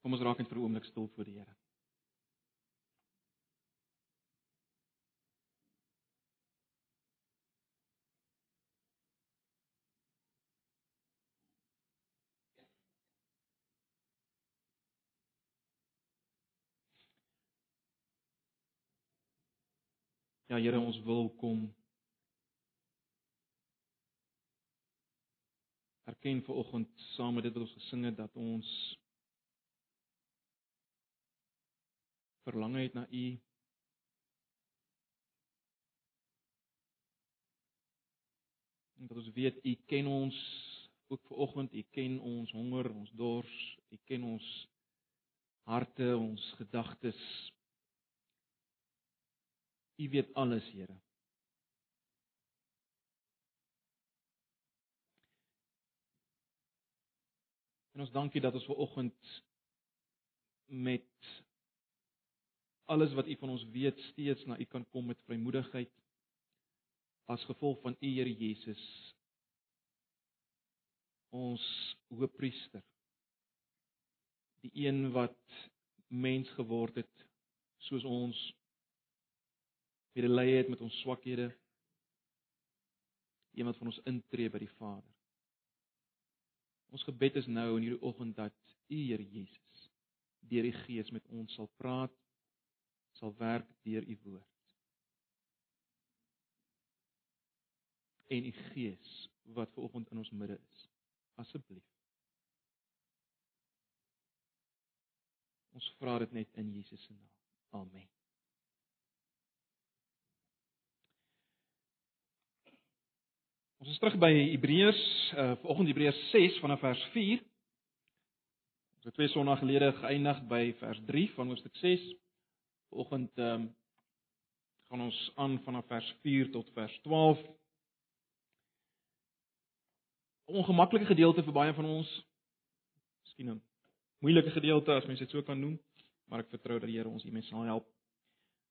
Kom ons raak net vir 'n oomblik stil voor die Here. Ja Here, ons wil kom erken ver oggend saam met dit wat ons gesing het dat ons verlang het na U. En dat ons weet U ken ons ook ver oggend, U ken ons honger, ons dors, U ken ons harte, ons gedagtes. U weet alles, Here. En ons dankie dat ons ver oggend met alles wat U van ons weet steeds na U kan kom met vrymoedigheid as gevolg van U Here Jesus. Ons hoëpriester die een wat mens geword het soos ons medelee het met ons swakhede een wat van ons intree by die Vader. Ons gebed is nou in hierdie oggend dat U Here Jesus deur die Gees met ons sal praat sal werk deur u woord. En u gees wat ver oggend in ons midde is. Asseblief. Ons vra dit net in Jesus se naam. Amen. Ons is terug by Hebreërs, uh vanoggend Hebreërs 6 vanaf vers 4. Ons het twee sonna gelede geëindig by vers 3 van hoofstuk 6. Vanoggend ehm um, gaan ons aan vanaf vers 4 tot vers 12. Ongemaklike gedeelte vir baie van ons. Miskien 'n moeilike gedeelte as mens dit so kan noem, maar ek vertrou dat die Here ons hiermee sal help.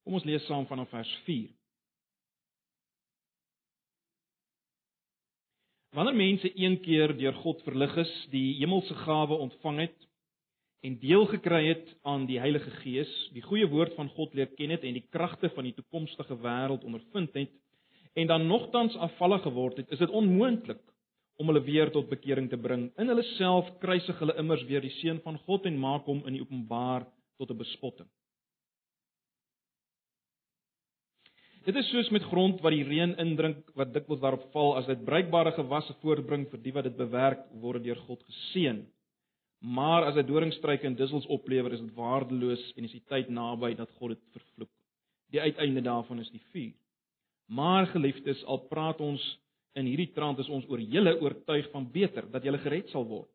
Kom ons lees saam vanaf vers 4. Wanneer mense een keer deur God verlig is, die hemelse gawe ontvang het en deel gekry het aan die Heilige Gees, die goeie woord van God leer ken het en die kragte van die toekomstige wêreld ondervind het en dan nogtans afvallig geword het, is dit onmoontlik om hulle weer tot bekering te bring. In hulle self kruisig hulle immers weer die seun van God en maak hom in die openbaar tot 'n bespotting. Dit is soos met grond wat die reën indrink wat dikwels daarop val as dit bruikbare gewasse voortbring vir die wat dit bewerk word deur God geseën. Maar as hy doringstruike en dussels oplewer, is dit waardeloos en is die tyd naby dat God dit vervloek. Die uiteinde daarvan is die vuur. Maar geliefdes, al praat ons in hierdie trant is ons oor julle oortuig van beter dat julle gered sal word.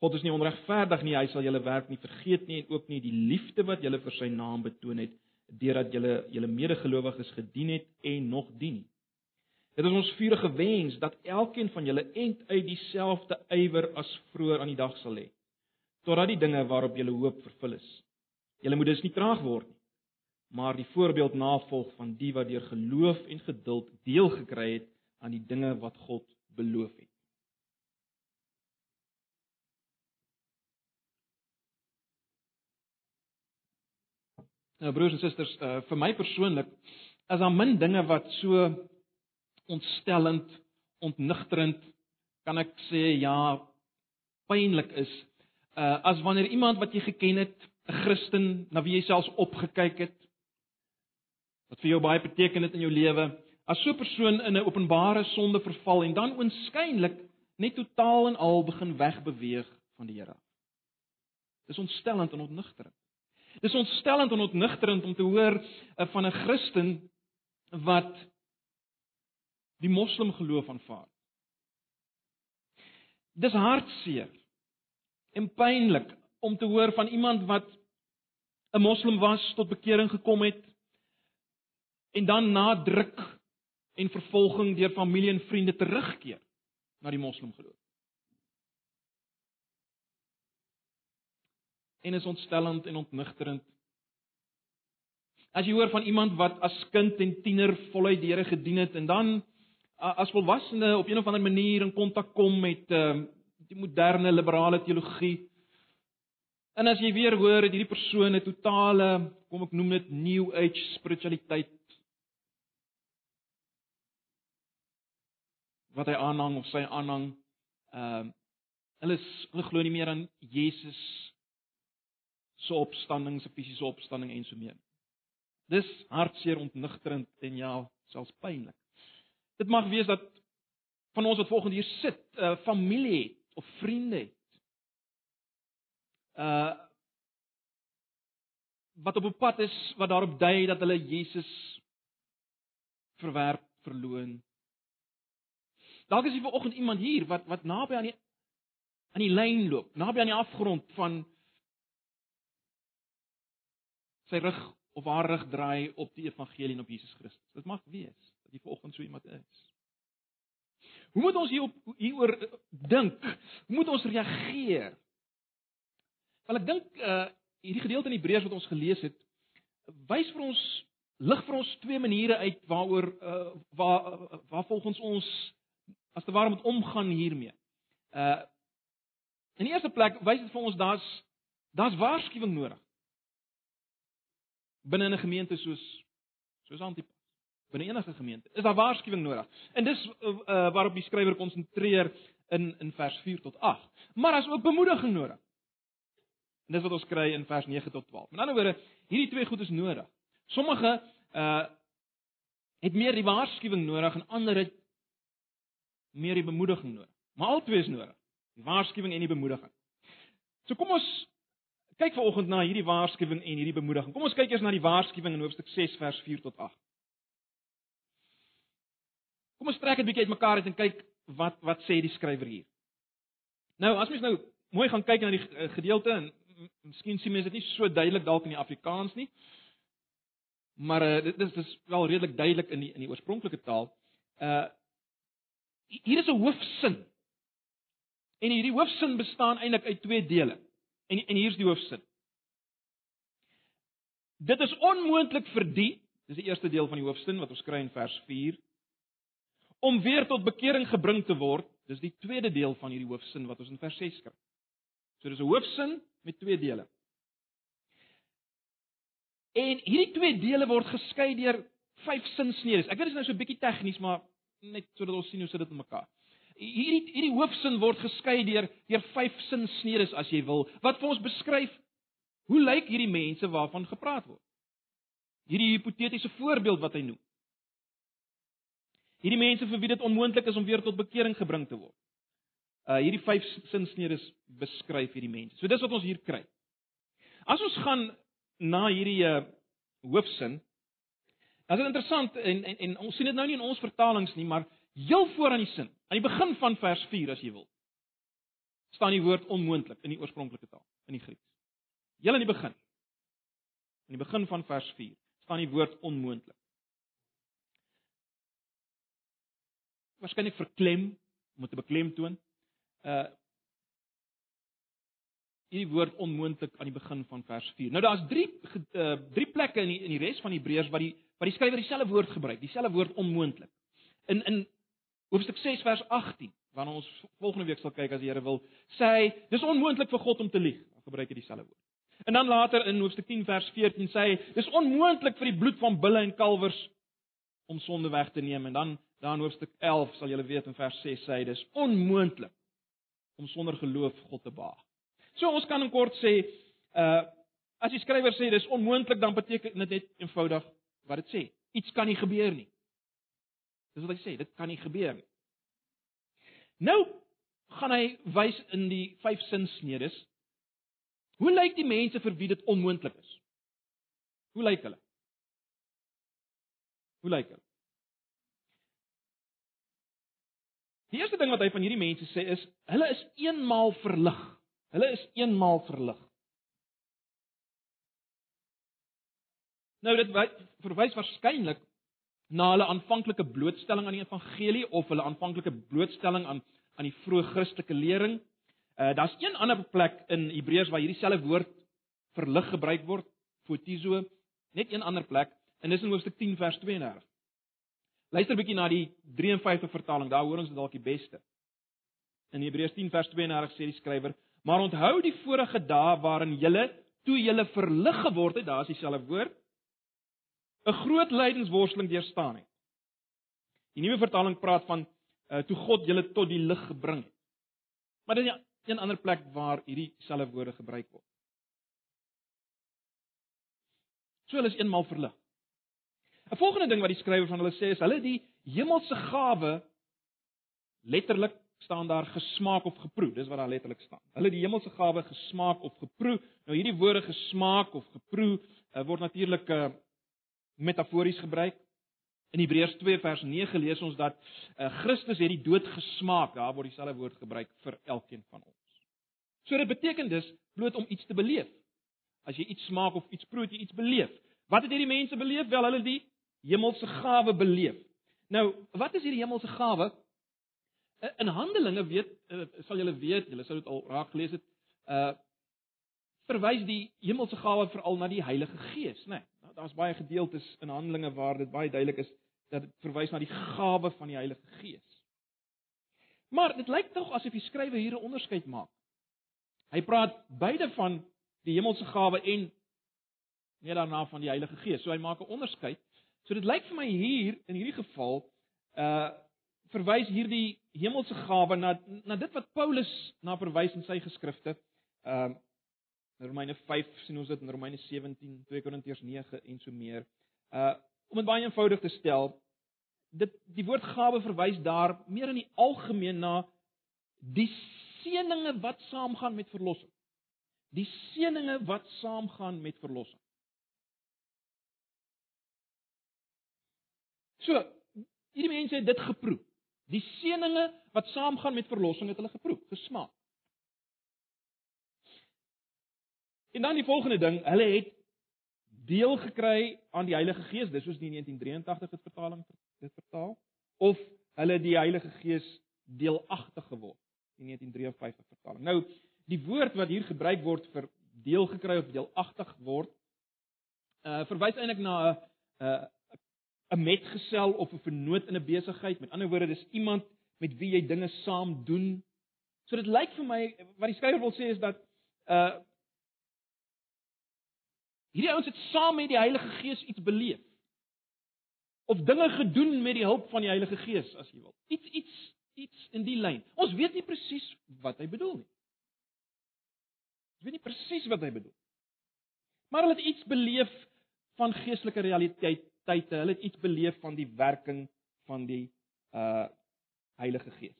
God is nie onregverdig nie, hy sal julle werk nie vergeet nie en ook nie die liefde wat julle vir sy naam betoon het deurdat julle julle medegelowiges gedien het en nog dien. Dit is ons vurige wens dat elkeen van julle end uit dieselfde ywer as vroeër aan die dag sal hê totdat die dinge waarop jy hoop vervul is. Jy moet dus nie traag word nie, maar die voorbeeld navolg van die wat deur geloof en geduld deel gekry het aan die dinge wat God beloof het. Nou broers en susters, uh, vir my persoonlik is daar min dinge wat so ontstellend, ontnigterend kan ek sê ja, pynlik is uh as wanneer iemand wat jy geken het, 'n Christen na wie jy selfs opgekyk het, wat vir jou baie beteken het in jou lewe, as so 'n persoon in 'n openbare sonde verval en dan oënskynlik net totaal en al begin wegbeweeg van die Here. Dis ontstellend en ontnigterend. Dis ontstellend en ontnigterend om te hoor uh, van 'n Christen wat die moslim geloof aanvaar. Dis hartseer en pynlik om te hoor van iemand wat 'n moslim was tot bekering gekom het en dan na druk en vervolging deur familie en vriende terugkeer na die moslim geloof. En is ontstellend en ontnigterend. As jy hoor van iemand wat as kind en tiener voluit die Here gedien het en dan as volwassene op een of ander manier in kontak kom met ehm uh, die moderne liberale teologie En as jy weer hoor dat hierdie persoon 'n totale, kom ek noem dit new age spiritualiteit wat hy aanhang of sy aanhang, ehm uh, hulle is, hulle glo nie meer aan Jesus se opstanding, se fisiese opstanding en so meer. Dis hartseer ontnigterend en ja, selfs pynlik. Dit mag wees dat van ons wat volgende hier sit, uh, familie het of vriende het. Uh wat op 'n pad is wat daarop dui dat hulle Jesus verwerp, verloon. Dalk is hier vanoggend iemand hier wat wat naby aan die aan die lyn loop, naby aan die afgrond van sy rug of haar rug draai op die evangelie en op Jesus Christus. Dit mag wees dat jy vanoggend so iemand is. Hoe moet ons hierop hieroor dink? Hoe moet ons reageer? Wel ek dink uh hierdie gedeelte in Hebreërs wat ons gelees het, wys vir ons lig vir ons twee maniere uit waaroor uh waar waar volgens ons as te ware moet omgaan hiermee. Uh in die eerste plek wys dit vir ons daar's daar's waarskuwing nodig binne 'n gemeente soos soos Antipas. Binne enige gemeente is daar waarskuwing nodig. En dis uh, waarop die skrywer konsentreer in in vers 4 tot 8. Maar as ook bemoediging nodig. En dis wat ons kry in vers 9 tot 12. Met ander woorde, hierdie twee goed is nodig. Sommige uh het meer die waarskuwing nodig en ander het meer die bemoediging nodig. Maar albei is nodig. Die waarskuwing en die bemoediging. So kom ons kyk vanoggend na hierdie waarskuwing en hierdie bemoediging. Kom ons kyk eers na die waarskuwing in hoofstuk 6 vers 4 tot 8. Kom ons trek dit bietjie uitmekaar uit en kyk wat wat sê die skrywer hier. Nou, as mens nou mooi gaan kyk na die eh, gedeelte en miskien sien mense dit nie so duidelik dalk in die Afrikaans nie. Maar uh, dit is dis wel redelik duidelik in die in die oorspronklike taal. Uh hier is 'n hoofsin. En hierdie hoofsin bestaan eintlik uit twee dele. En en hier's die hoofsin. Dit is onmoontlik vir die, dis die eerste deel van die hoofsin wat ons kry in vers 4, om weer tot bekering gebring te word. Dis die tweede deel van hierdie hoofsin wat ons in vers 6 kry. So dis 'n hoofsin met twee dele. En hierdie twee dele word geskei deur vyf sinsnedes. Ek weet dit is nou so 'n bietjie tegnies, maar net sodat ons sien hoe sit dit met mekaar hierdie hierdie hoofsin word geskei deur deur vyf sinsnedes as jy wil wat vir ons beskryf hoe lyk hierdie mense waarvan gepraat word. Hierdie hipotetiese voorbeeld wat hy noem. Hierdie mense vir wie dit onmoontlik is om weer tot bekering gebring te word. Uh hierdie vyf sinsnedes beskryf hierdie mense. So dis wat ons hier kry. As ons gaan na hierdie uh hoofsin, dan is dit interessant en, en en ons sien dit nou nie in ons vertalings nie, maar heel voor aan die sin, aan die begin van vers 4 as jy wil. staan die woord onmoontlik in die oorspronklike taal, in die Grieks. Heel aan die begin. In die begin van vers 4 staan die woord onmoontlik. Waarskynlik verklem, moet 'n beklemtoon. Uh hierdie woord onmoontlik aan die begin van vers 4. Nou daar's drie uh, drie plekke in die, in die res van Hebreërs wat die wat die skrywer dieselfde woord gebruik, dieselfde woord onmoontlik. In in Hoofstuk 6 vers 18, waarna ons volgende week sal kyk as die Here wil, sê hy, dis onmoontlik vir God om te lieg. Dan gebruik hy dieselfde woord. En dan later in hoofstuk 10 vers 14 sê hy, dis onmoontlik vir die bloed van bulle en kalwers om sonde weg te neem en dan dan hoofstuk 11 sal julle weet in vers 6 sê hy dis onmoontlik om sonder geloof God te behaag. So ons kan in kort sê, uh as die skrywer sê dis onmoontlik dan beteken dit net eenvoudig wat dit sê. Iets kan nie gebeur nie. Dis wat hy sê, dit kan nie gebeur nie. Nou gaan hy wys in die vyf sinsnedes. Hoe lyk die mense vir wie dit onmoontlik is? Hoe lyk hulle? Hoe lyk hulle? Die eerste ding wat hy van hierdie mense sê is hulle is eenmaal verlig. Hulle is eenmaal verlig. Nou dit verwys waarskynlik na hulle aanvanklike blootstelling aan die evangelie of hulle aanvanklike blootstelling aan aan die vroeë Christelike lering. Uh daar's een ander plek in Hebreërs waar hierdie selfde woord verlig gebruik word, fotizo, net een ander plek en dis in hoofstuk 10 vers 32. Luister 'n bietjie na die 53 vertaling, daar hoor ons dalk die beste. In Hebreërs 10 vers 32 sê die skrywer: Maar onthou die vorige dae waarin julle toe julle verlig geword het, daar is dieselfde woord, 'n groot lydensworsteling deurstaan het. Die nuwe vertaling praat van uh, toe God julle tot die lig gebring het. Maar dit is 'n ander plek waar hierdie selfde woorde gebruik word. So hulle is eenmal verlig. 'n Volgende ding wat die skrywer van hulle sê is hulle die hemelse gawe letterlik staan daar gesmaak of geproe. Dis wat daar letterlik staan. Hulle die hemelse gawe gesmaak of geproe. Nou hierdie woorde gesmaak of geproe uh, word natuurlik uh, metafories gebruik. In Hebreërs 2 vers 9 lees ons dat uh, Christus het die dood gesmaak. Daar word dieselfde woord gebruik vir elkeen van ons. So dit beteken dus bloot om iets te beleef. As jy iets smaak of iets proe, jy iets beleef. Wat het hierdie mense beleef? Wel, hulle die hemelse gawe beleef. Nou, wat is hierdie hemelse gawe? In Handelinge weet sal julle weet, julle sou dit al raak gelees het, uh verwys die hemelse gawe veral na die Heilige Gees, né? Nee, nou, Daar's baie gedeeltes in Handelinge waar dit baie duidelik is dat dit verwys na die gawe van die Heilige Gees. Maar dit lyk tog asof die skrywer hier 'n onderskeid maak. Hy praat beide van die hemelse gawe en net daarna van die Heilige Gees. So hy maak 'n onderskeid. So dit lyk vir my hier in hierdie geval uh verwys hierdie hemelse gawe na na dit wat Paulus na verwys in sy geskrifte. Um uh, Romeine 5 sien ons dit in Romeine 17, 2 Korintiërs 9 en so meer. Uh om dit baie eenvoudig te stel, dit die woord gawe verwys daar meer in die algemeen na die seëninge wat saamgaan met verlossing die seëninge wat saamgaan met verlossing. So, hierdie mense het dit geproe. Die seëninge wat saamgaan met verlossing het hulle geproe, gesmaak. En dan die volgende ding, hulle het deel gekry aan die Heilige Gees, dis soos die 1983 het vertaling dit vertaal, of hulle die Heilige Gees deelagtig geword, die 1953 vertaling. Nou, die woord wat hier gebruik word vir deel gekry of deelagtig word, uh verwys eintlik na 'n 'n 'n metgesel of 'n vernoot in 'n besigheid. Met ander woorde, dis iemand met wie jy dinge saam doen. So dit lyk vir my wat die skrywer wil sê is dat uh hierdie ouens het saam met die Heilige Gees iets beleef. Of dinge gedoen met die hulp van die Heilige Gees, as jy wil. Iets iets iets in die lyn. Ons weet nie presies wat hy bedoel nie. Ek weet nie presies wat hy bedoel. Maar hulle het iets beleef van geestelike realiteite, hulle het iets beleef van die werking van die uh Heilige Gees.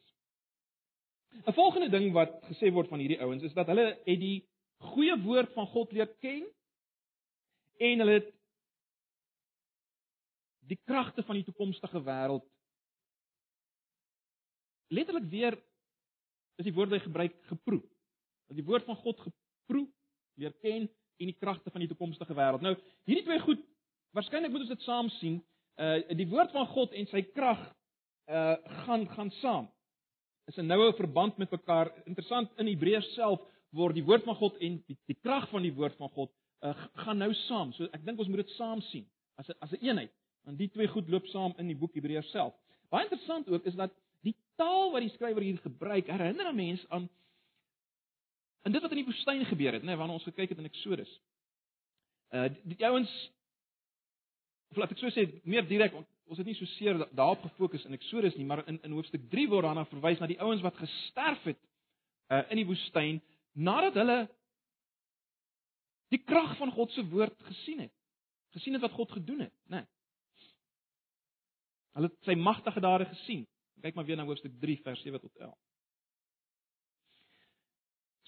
'n Volgende ding wat gesê word van hierdie ouens is dat hulle het die goeie woord van God leer ken en hulle het die kragte van die toekomstige wêreld letterlik weer is die woord wat hy gebruik geproe. Dat die woord van God proe, leer ken en die kragte van die toekomstige wêreld. Nou, hierdie twee goed, waarskynlik moet ons dit saam sien. Uh die woord van God en sy krag uh gaan gaan saam. Is 'n noue verband met mekaar. Interessant in Hebreërs self word die woord van God en die, die krag van die woord van God uh gaan nou saam. So ek dink ons moet dit saam sien as 'n as 'n eenheid. Want die twee goed loop saam in die boek Hebreërs self. Baie interessant ook is dat die taal wat die skrywer hier gebruik herinner 'n mens aan En dit wat in die woestyn gebeur het, nê, nee, waarna ons gekyk het in Eksodus. Uh die, die ouens of laat ek so sê, meer direk, ons het nie so seer daarop gefokus in Eksodus nie, maar in in hoofstuk 3 word daarna verwys na die ouens wat gesterf het uh in die woestyn nadat hulle die krag van God se woord gesien het. Gesien het wat God gedoen het, nê. Nee. Hulle het sy magtige dade gesien. Kyk maar weer na hoofstuk 3 vers 7 tot 11.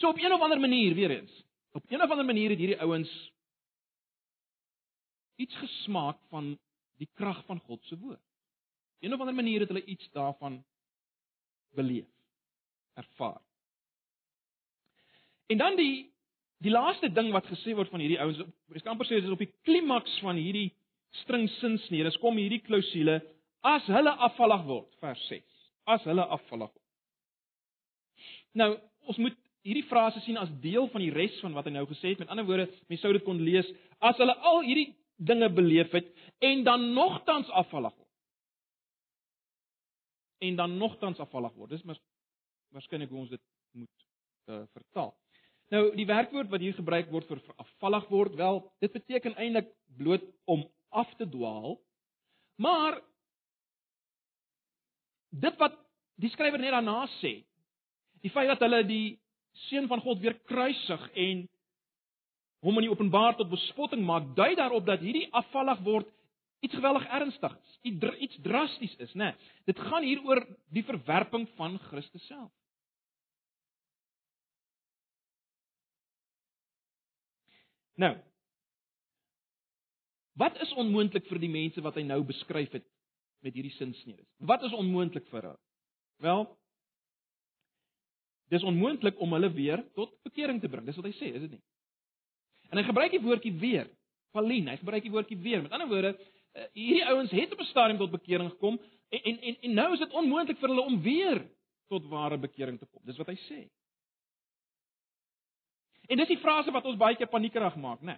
So op een of ander manier weer eens. Op een of ander manier het hierdie ouens iets gesmaak van die krag van God se woord. Een of ander manier het hulle iets daarvan beleef, ervaar. En dan die die laaste ding wat gesê word van hierdie ouens, ek kan amper sê dit is op die klimaks van hierdie string sinsnede. Dis kom hierdie klousule as hulle afvallig word, vers 6. As hulle afvallig word. Nou, ons moet hierdie frase sien as deel van die res van wat hy nou gesê het. Met ander woorde, mens sou dit kon lees as hulle al hierdie dinge beleef het en dan nogtans afvallig word. En dan nogtans afvallig word. Dis maar waarskynlik hoe ons dit moet uh, vertaal. Nou die werkwoord wat hier gebruik word vir afvallig word, wel, dit beteken eintlik bloot om af te dwaal. Maar dit wat die skrywer net daarna sê, die feit dat hulle die seun van God weer kruisig en hom in die openbaar tot bespotting maak, dui daarop dat hierdie afvallig word iets geweldig ernstig is, iets drasties is, né? Nee, dit gaan hier oor die verwerping van Christus self. Nou. Wat is onmoontlik vir die mense wat hy nou beskryf het met hierdie sinsnede? Wat is onmoontlik vir hulle? Wel, dis onmoontlik om hulle weer tot bekering te bring. Dis wat hy sê, is dit nie? En hy gebruik die woordjie weer, Pauline, hy gebruik die woordjie weer. Met ander woorde, eh, hierdie ouens het op 'n stadium tot bekering gekom en en en, en nou is dit onmoontlik vir hulle om weer tot ware bekering te kom. Dis wat hy sê. En dis die frase wat ons baie keer paniekerig maak, né?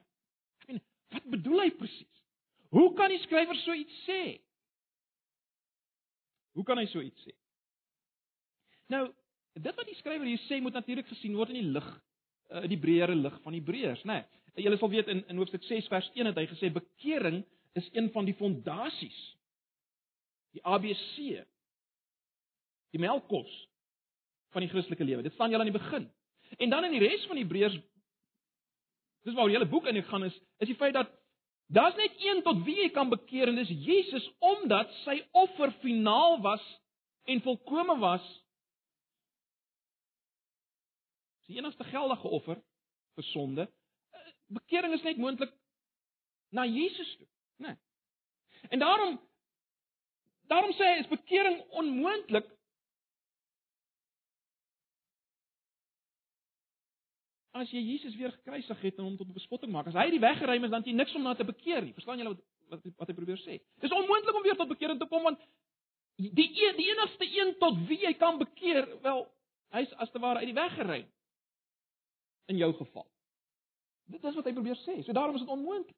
Ek meen, wat bedoel hy presies? Hoe kan die skrywer so iets sê? Hoe kan hy so iets sê? Nou, dit wat die skrywer hier sê moet natuurlik gesien word in die lig uh, die breëre lig van Hebreërs, né? Nee, Julle sal weet in in hoofstuk 6 vers 1 het hy gesê bekering is een van die fondasies. Die ABC. Die melkkos van die Christelike lewe. Dit staan julle aan die begin. En dan in die res van Hebreërs dis waar die hele boek in gaan is, is die feit dat daar's net een tot wie jy kan bekeer en dis Jesus omdat sy offer finaal was en volkome was die enigste geldige offer vir sonde. Bekering is net moontlik na Jesus toe, né? Nee. En daarom daarom sê hy is bekering onmoontlik as jy Jesus weer gekruisig het en hom tot bespotting maak. As hy die weg geruim is, dan het jy niks om na te bekeer nie. Verstaan julle wat wat wat hy probeer sê? Dis onmoontlik om weer tot bekering te kom want die een, die enigste een tot wie jy kan bekeer, wel, hy's as te ware uit die weg geruim in jou geval. Dit is wat hy probeer sê. So daarom is dit onmoontlik.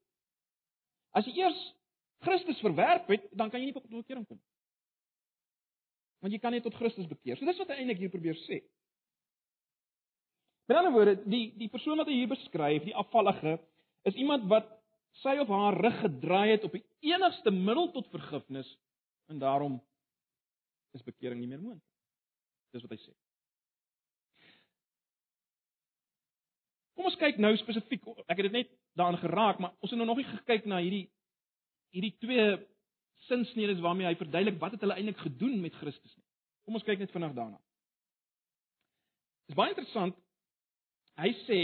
As jy eers Christus verwerp het, dan kan jy nie tot bekering kom. Want jy kan nie tot Christus bekeer. So dis wat hy eintlik hier probeer sê. Met ander woorde, die die persoon wat hy hier beskryf, die afvallige, is iemand wat sy of haar rug gedraai het op die enigste middel tot vergifnis en daarom is bekering nie meer moontlik. Dis wat hy sê. Kom ons kyk nou spesifiek. Ek het dit net daarin geraak, maar ons het nou nog nie gekyk na hierdie hierdie twee sinsnedes waarmee hy verduidelik wat het hulle eintlik gedoen met Christus nie. Kom ons kyk net vinnig daarna. Dit is baie interessant. Hy sê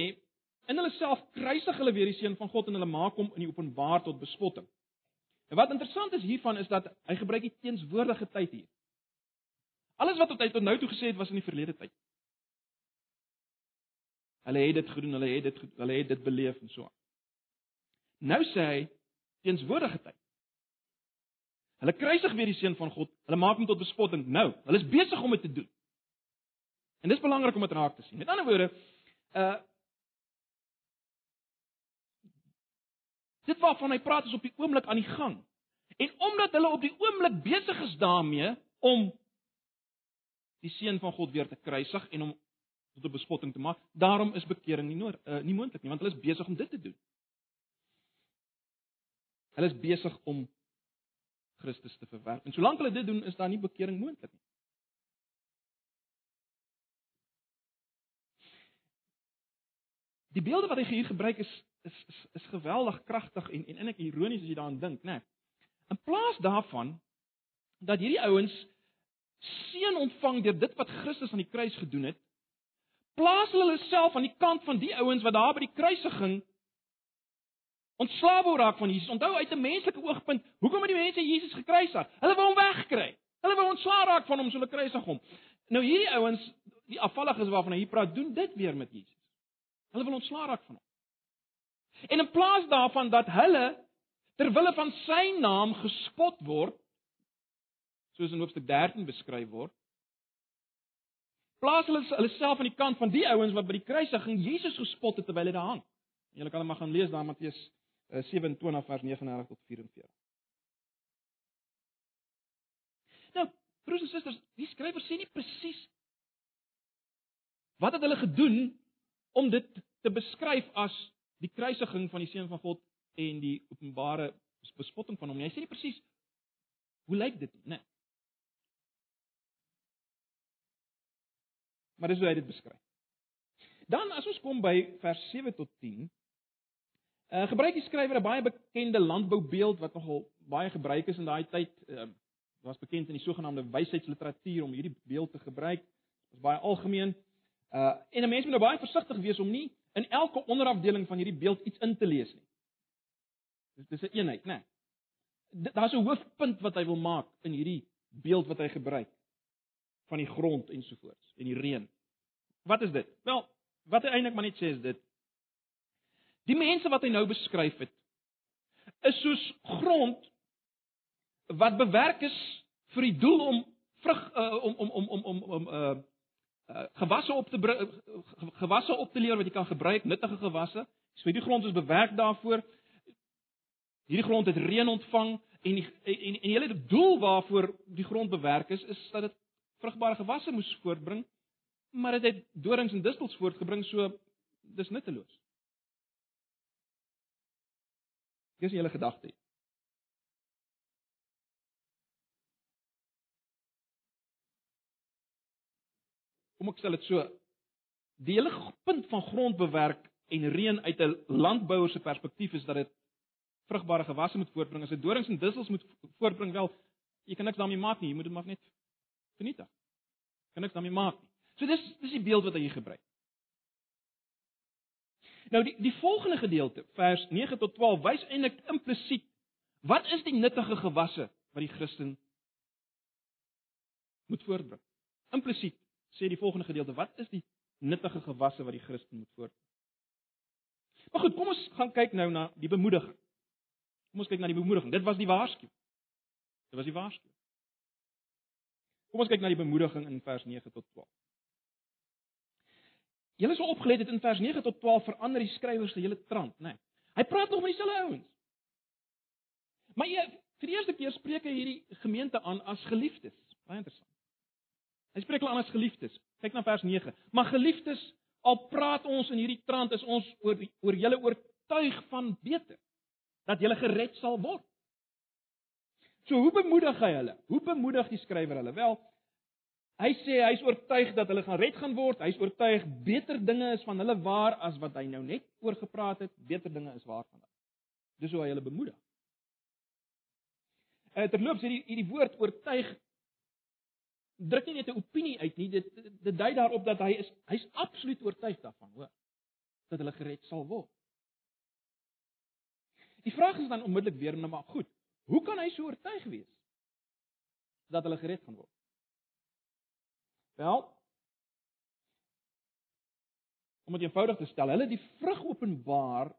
in hulle self kruisig hulle weer die seun van God en hulle maak hom in die openbaar tot bespotting. En wat interessant is hiervan is dat hy gebruik die teenswoordige tyd hier. Alles wat hy tot nou toe gesê het was in die verlede tyd. Hulle het dit gedoen, hulle het dit hulle het dit beleef en so aan. Nou sê hy teenswoordige tyd. Hulle kruisig weer die seun van God. Hulle maak hom tot bespotting nou. Hulle is besig om dit te doen. En dis belangrik om dit raak te sien. Met ander woorde, uh Dit waarvan hy praat is op die oomblik aan die gang. En omdat hulle op die oomblik besig is daarmee om die seun van God weer te kruisig en hom tot 'n bespotting te maak. Daarom is bekering nie nood uh, nie moontlik nie, want hulle is besig om dit te doen. Hulle is besig om Christus te verwerp. En solank hulle dit doen, is daar nie bekering moontlik nie. Die beelde wat hy hier gebruik is is is, is geweldig kragtig en en eintlik ironies as jy daaraan dink, né? In plaas daarvan dat hierdie ouens seën ontvang deur dit wat Christus aan die kruis gedoen het, plaas hulle self aan die kant van die ouens wat daar by die kruisiging ontslae wou raak van Jesus. Onthou uit 'n menslike oogpunt, hoekom het die mense Jesus gekruisig? Hulle wou hom wegkry. Hulle wou ontslae raak van hom, so hulle kruisig hom. Nou hierdie ouens, die afvalliges waarvan hy hier praat, doen dit weer met Jesus. Hulle wil ontslae raak van hom. En in plaas daarvan dat hulle ter wille van sy naam gespot word, soos in hoofstuk 13 beskryf word, plaas hulle hulle self aan die kant van die ouens wat by die kruisiging Jesus gespot het terwyl hy daar hang. Julle kan maar gaan lees daar Matteus 27 eh, vers 39 tot 44. Nou, broers en susters, die skrywer sê nie presies wat het hulle gedoen om dit te beskryf as die kruisiging van die seun van God en die openbare bespotting van hom. Hy sê nie presies hoe lyk dit nie, né? Nee. Maar dis hoe hy dit beskryf. Dan as ons kom by vers 7 tot 10, uh gebruik die skrywer 'n baie bekende landboubeeld wat nogal baie gebruik is in daai tyd. Uh was bekend in die sogenaamde wysheidsliteratuur om hierdie beeld te gebruik. Dit was baie algemeen. Uh en 'n mens moet nou baie versigtig wees om nie in elke onderafdeling van hierdie beeld iets in te lees nie. Dis dis 'n een eenheid, né? Nee. Daar's 'n hoofpunt wat hy wil maak in hierdie beeld wat hy gebruik van die grond ensovoorts en die reën. Wat is dit? Wel, wat hy eintlik maar net sê is dit die mense wat hy nou beskryf het is soos grond wat bewerk is vir die doel om vrug uh, om om om om om om uh uh gewasse op te gewasse op te lewer wat jy kan gebruik, nuttige gewasse. So hierdie grond is bewerk daarvoor. Hierdie grond het reën ontvang en die, en en die hele doel waarvoor die grond bewerk is is dat dit vrugbare gewasse moes voortbring, maar dit het, het dorings en distels voortgebring, so dis nutteloos. Dis die hele gedagte. kom ek stel dit so die hele punt van grondbewerk en reën uit 'n landbouer se perspektief is dat dit vrugbare gewasse moet voortbring. As dit dorings en dussels moet voortbring, wel jy kan niks daarmee maak nie. Jy moet dit maar net vernietig. Kan niks daarmee maak nie. So dis dis die beeld wat hy hier gebruik. Nou die die volgende gedeelte, vers 9 tot 12, wys eintlik implisiet wat is die nuttige gewasse wat die Christen moet voortbring. Implisiet sê die volgende gedeelte, wat is die nuttige gewasse wat die Christen moet voortbring? Maar goed, kom ons gaan kyk nou na die bemoediging. Kom ons kyk na die bemoediging. Dit was die waarskuwing. Dit was die waarskuwing. Kom ons kyk na die bemoediging in vers 9 tot 12. Julle sou opgelet het in vers 9 tot 12 verander die skrywer se hele trant, né? Nee. Hy praat nog met dieselfde ouens. Maar jy, vir die eerste keer spreek hy hierdie gemeente aan as geliefdes. Baie interessant. Hy spreek hulle aan as geliefdes. Kyk na vers 9. Maar geliefdes, al praat ons in hierdie trant is ons oor oor julle oortuig van beter dat julle gered sal word. So hoe bemoedig hy hulle? Hoe bemoedig die skrywer hulle? Wel, hy sê hy's oortuig dat hulle gaan red gaan word. Hy's oortuig beter dinge is van hulle waar as wat hy nou net oor gepraat het. Beter dinge is waar van hulle. Dis hoe hy hulle bemoedig. En terloops hierdie hierdie woord oortuig druk nie net 'n opinie uit nie, dit dit dui daarop dat hy is hy's absoluut oortuig daarvan, hoor, dat hulle gered sal word. Die vraag is dan onmiddellik weer nou maar goed, hoe kan hy so oortuig wees dat hulle gered gaan word? Wel, om dit eenvoudig te stel, hulle die vrug openbaar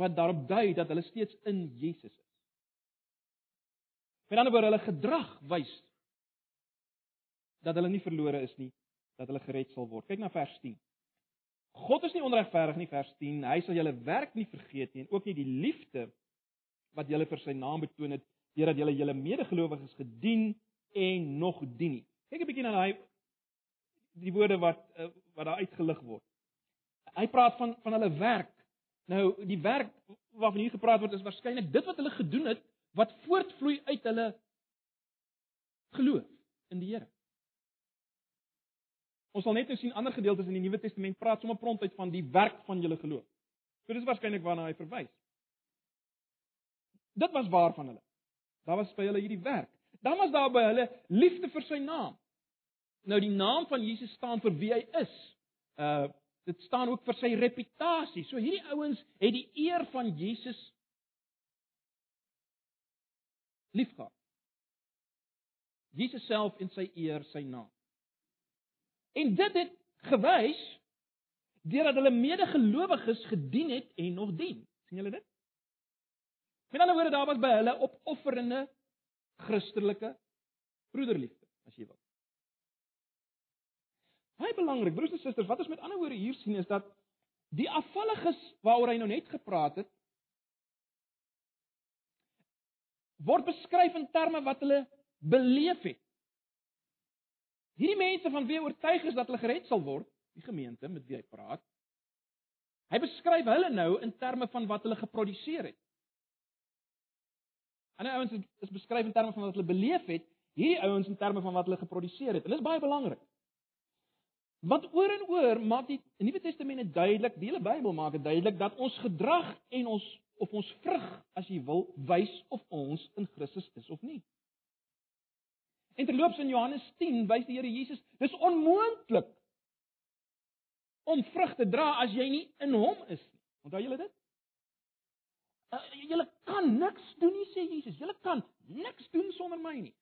wat daarop dui dat hulle steeds in Jesus is. Met ander woorde, hulle gedrag wys dat hulle nie verlore is nie, dat hulle gered sal word. Kyk na vers 10. God is nie onregverdig nie, vers 10. Hy sal julle werk nie vergeet nie en ook nie die liefde wat julle vir sy naam betoon het, deurdat julle julle medegelowiges gedien en nog dien nie. Kyk 'n bietjie na daai die woorde wat eh, wat daar uitgelig word. Hy praat van van hulle werk. Nou, die werk waarvan hier gepraat word is waarskynlik dit wat hulle gedoen het wat voortvloei uit hulle geloof in die Here. Ons sal net nou sien ander gedeeltes in die Nuwe Testament praat sommer prompt uit van die werk van julle geloof. So dis waarskynlik waarna hy verwys. Dit was waar van hulle. Daar was by hulle hierdie werk. Dan was daar by hulle liefde vir sy naam. Nou die naam van Jesus staan vir wie hy is. Uh dit staan ook vir sy reputasie. So hierdie ouens het die eer van Jesus liefgehad. Jesus self in sy eer, sy naam. En dit het gewys deurdat hulle medegelowiges gedien het en nog dien. sien julle dit? Met ander woorde, daar was by hulle opofferende Christelike broederliefde, as jy wil. Baie belangrik, broers en susters, wat ons met ander woorde hier sien is dat die afvalliges waaroor hy nou net gepraat het, word beskryf in terme wat hulle beleef het. Hierdie mense van wie oortuig is dat hulle gered sal word, die gemeente met wie hy praat, hy beskryf hulle nou in terme van wat hulle geproduseer het. Ander ouens is beskryf in terme van wat hulle beleef het, hierdie ouens in terme van wat hulle geproduseer het. En dit is baie belangrik. Want oor en oor maak die Nuwe Testament duidelik, die hele Bybel maak dit duidelik dat ons gedrag en ons of ons vrug, as jy wil, wys of ons in Christus is of nie. En terloops in Johannes 10 wys die Here Jesus, dis onmoontlik om vrug te dra as jy nie in hom is nie. Onthou julle dit? Uh, julle kan niks doen nie sê Jesus. Julle kan niks doen sonder my nie.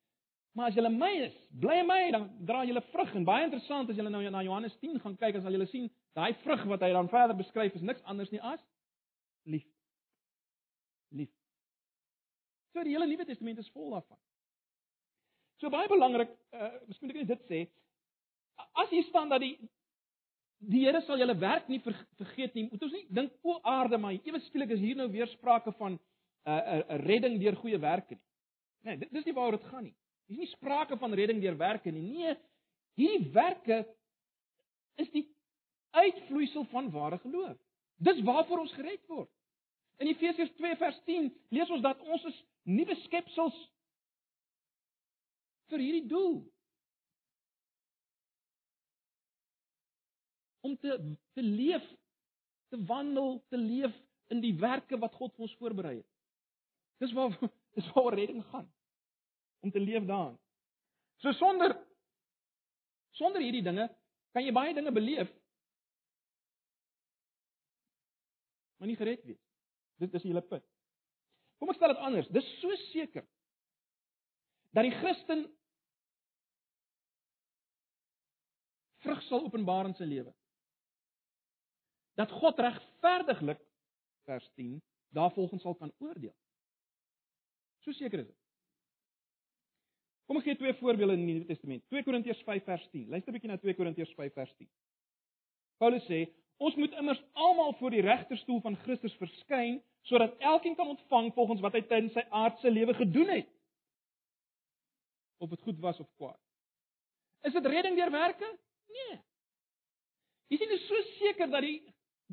Maar as julle my is, bly in my, dan dra julle vrug. En baie interessant as julle nou na Johannes 10 gaan kyk, dan sal julle sien daai vrug wat hy dan verder beskryf is niks anders nie as liefde. Liefde. So die hele Nuwe Testament is vol daarvan. So baie belangrik, uh, miskien moet ek net dit sê. As hier staan dat die die Here sal julle werk nie ver, vergeet nie, moet ons nie dink o aarde maar ewe skielik is hier nou weer sprake van 'n uh, 'n redding deur goeie werke nie. Nee, dit dis nie waaroor dit gaan nie. Dis nie sprake van redding deur werke nie. Nee, hierdie werke is die uitvloeisel van ware geloof. Dis waarvoor ons gered word. In Efesiërs 2 vers 10 lees ons dat ons is nuwe skepsels vir hierdie doel. Om te te leef, te wandel, te leef in die werke wat God vir ons voorberei het. Dis waar dis waar redding gaan om te leef daarin. So sonder sonder hierdie dinge kan jy baie dinge beleef maar nie gered wees. Dit is julle punt. Kom ek stel dit anders. Dis so seker dat die Christen vrug sal openbaar in sy lewe. Dat God regverdiglik vers 10 daarvolgens sal kan oordeel. So seker is dit. Kom ek gee twee voorbeelde in die Nuwe Testament. 2 Korintiërs 5 vers 10. Luister 'n bietjie na 2 Korintiërs 5 vers 10. Paulus sê, ons moet immers almal voor die regterstoel van Christus verskyn sodat elkeen kan ontvang volgens wat hy tydens sy aardse lewe gedoen het. Of dit goed was of kwaad. Is dit redding deur werke? Nee. Jy sien is so seker dat die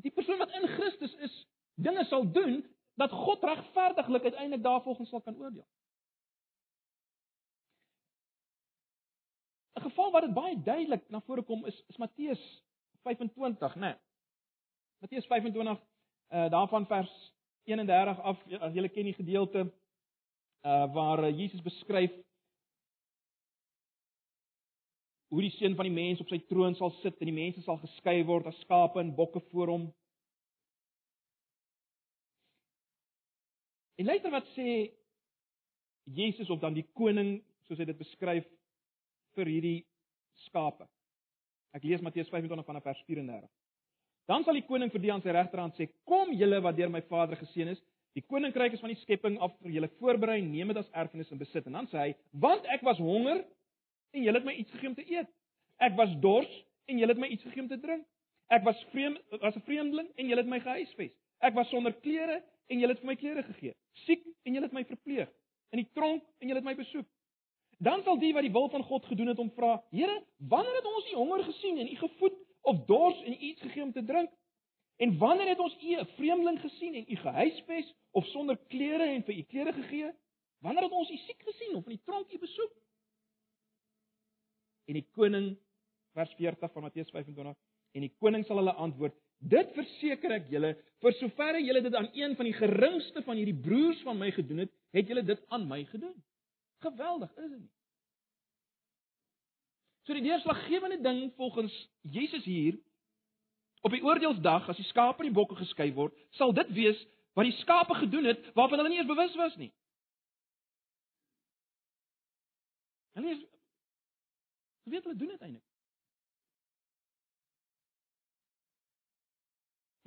die persoon wat in Christus is, dinge sal doen dat God regverdiglik uiteindelik daarvolgens sal kan oordeel. 'n geval wat dit baie duidelik na vore kom is is Matteus 25, né? Nee. Matteus 25 uh daarvan vers 31 af as julle ken die gedeelte uh waar uh, Jesus beskryf hoe die seun van die mens op sy troon sal sit en die mense sal geskei word as skape en bokke voor hom. En luister wat sê Jesus of dan die koning soos hy dit beskryf vir hierdie skape. Ek lees Matteus 25 vanaf vers 34. Dan sal die koning vir die aan sy regterhand sê: "Kom julle wat deur my Vader geseën is, die koninkryk is van die skepping af vir julle voorberei, neem dit as erfenis en besit." En dan sê hy: "Want ek was honger en julle het my iets gegee om te eet. Ek was dors en julle het my iets gegee om te drink. Ek was vreemd, was 'n vreemdeling en julle het my gehuisves. Ek was sonder klere en julle het vir my klere gegee. Siek en julle het my verpleeg. In die tronk en julle het my besoek." Dan sal die wat die wil van God gedoen het hom vra: Here, wanneer het ons u honger gesien en u gevoed of dors en u iets gegee om te drink? En wanneer het ons u 'n vreemdeling gesien en u gehuisves of sonder klere en vir u klere gegee? Wanneer het ons u siek gesien of in die tronk u besoek? En die koning vers 40 van Matteus 25 en die koning sal hulle antwoord: Dit verseker ek julle, vir soverre julle dit aan een van die geringste van hierdie broers van my gedoen het, het julle dit aan my gedoen. Geweldig, is dit nie? So die deurslaggewende ding volgens Jesus hier op die oordeelsdag as die skape en die bokke geskei word, sal dit wees wat die skape gedoen het waarvan hulle nie eens bewus was nie. Hulle is weet hulle doen dit eintlik.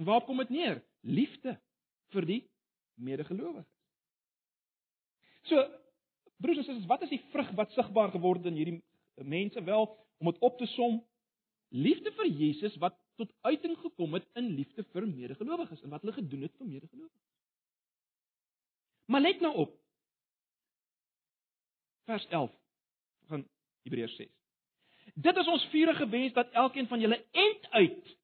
Waar kom dit neer? Liefde vir die medegelowiges. So Broers en susters, wat is die vrug wat sigbaar geword in hierdie mense wel om dit op te som? Liefde vir Jesus wat tot uiting gekom het in liefde vir medegelowiges en wat hulle gedoen het vir medegelowiges. Maar let nou op. Vers 11 van Hebreërs 6. Dit is ons vurige wens dat elkeen van julle end uit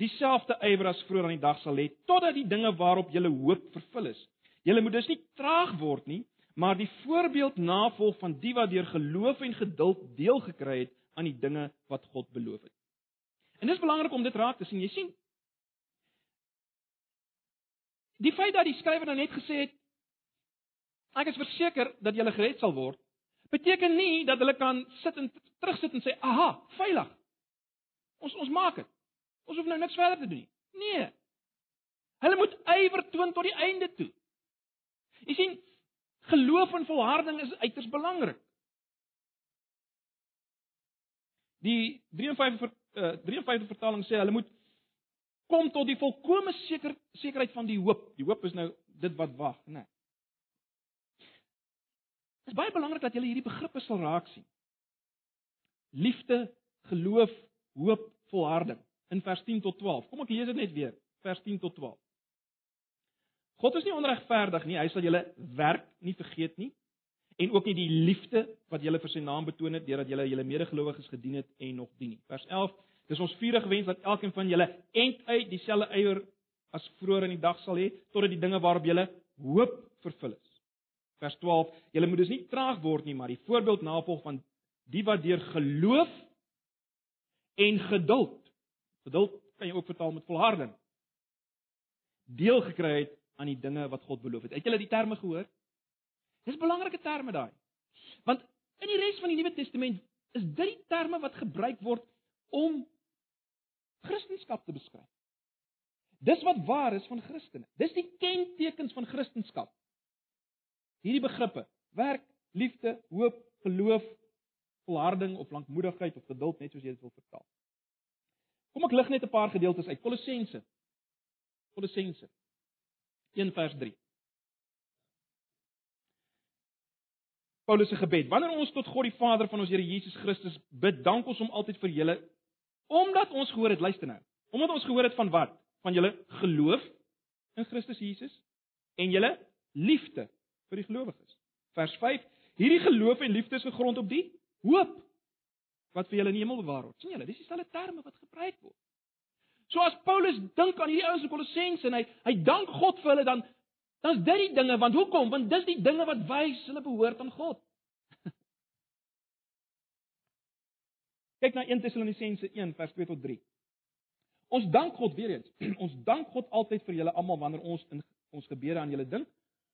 dieselfde ywer as vroeër aan die dag sal hê totdat die dinge waarop julle hoop vervul is. Julle moet dus nie traag word nie, maar die voorbeeld navolg van die wat deur geloof en geduld deel gekry het aan die dinge wat God beloof het. En dis belangrik om dit raak te sien. Jy sien Die feit dat die skrywer nou net gesê het ek is verseker dat jy gered sal word, beteken nie dat hulle kan sit en terugsit en sê, "Aha, veilig." Ons ons maak dit. Ons hoef nou niks verder te doen nie. Nee. Hulle moet ywer toon tot die einde toe. Jy sien, geloof en volharding is uiters belangrik. Die 53 uh, 53 vertaling sê hulle moet kom tot die volkomme seker sekerheid van die hoop. Die hoop is nou dit wat wag, né? Nee. Dit is baie belangrik dat jy hierdie begrippe sal raak sien. Liefde, geloof, hoop, volharding in vers 10 tot 12. Kom ek lees dit net weer, vers 10 tot 12. God is nie onregverdig nie, hy sal julle werk nie vergeet nie en ook nie die liefde wat julle vir sy naam betoon het deurdat julle julle medegelowiges gedien het en nog dien nie. Vers 11 Dis ons vurige wens dat elkeen van julle end uit dieselfde eier as vroeër in die dag sal hê totdat die dinge waarop julle hoop vervul is. Vers 12: Julle moet dus nie traag word nie, maar die voorbeeld navolg van die wat deur geloof en geduld. Geduld kan jy ook vertaal met volharding. Deel gekry het aan die dinge wat God beloof het. Het julle die terme gehoor? Dis belangrike terme daai. Want in die res van die Nuwe Testament is dit die terme wat gebruik word om Christendom te beskryf. Dis wat waar is van Christene. Dis die kentekens van Christendom. Hierdie begrippe: werk, liefde, hoop, geloof, volharding of lankmoedigheid of geduld, net soos jy dit wil vertaal. Kom ek lig net 'n paar gedeeltes uit Kolossense. Kolossense 1:3. Paulus se gebed. Wanneer ons tot God die Vader van ons Here Jesus Christus bid, dank ons hom altyd vir julle Omdat ons gehoor het, luister nou. Omdat ons gehoor het van wat? Van julle geloof in Christus Jesus en julle liefde vir die gelowiges. Vers 5: Hierdie geloof en liefde is gegrond op die hoop wat vir julle in die hemel bewaar word. sien julle, dis dieselfde terme wat gebruik word. So as Paulus dink aan hierdie ouens in Kolossense en hy hy dank God vir hulle dan dan's dit die dinge want hoekom? Want dis die dinge wat wys hulle behoort aan God. Kyk na 1 Tessalonisense 1 vers 2 tot 3. Ons dank God weer eens. Ons dank God altyd vir julle almal wanneer ons in ons gebede aan julle dink.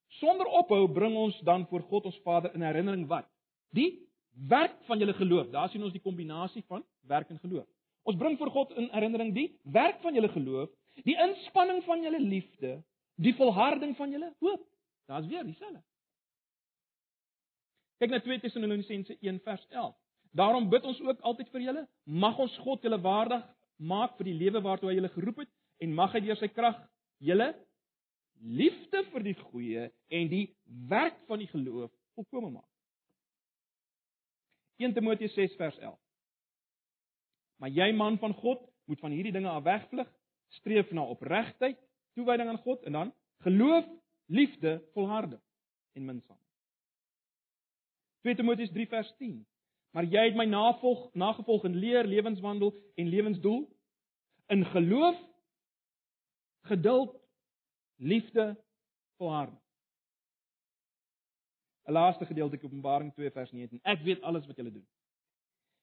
Sonder ophou bring ons dan voor God ons Vader in herinnering wat? Die werk van julle geloof. Daar sien ons die kombinasie van werk en geloof. Ons bring voor God in herinnering die werk van julle geloof, die inspanning van julle liefde, die volharding van julle hoop. Daar's weer dieselfde. Kyk na 2 Tessalonisense 1 vers 11. Daarom bid ons ook altyd vir julle. Mag ons God julle waardig maak vir die lewe waartoe hy julle geroep het en mag hy deur sy krag julle liefde vir die goeie en die werk van die geloof volkome maak. 1 Timoteus 6 vers 11. Maar jy man van God moet van hierdie dinge af wegvlug, streef na opregtheid, toewyding aan God en dan geloof, liefde, volharding en minsaamheid. 2 Timoteus 3 vers 10. Maar jy het my navolg, nagevolg in leer, lewenswandel en lewensdoel in geloof, geduld, liefde, volharding. 'n Laaste gedeelte Openbaring 2 vers 19. Ek weet alles wat julle doen.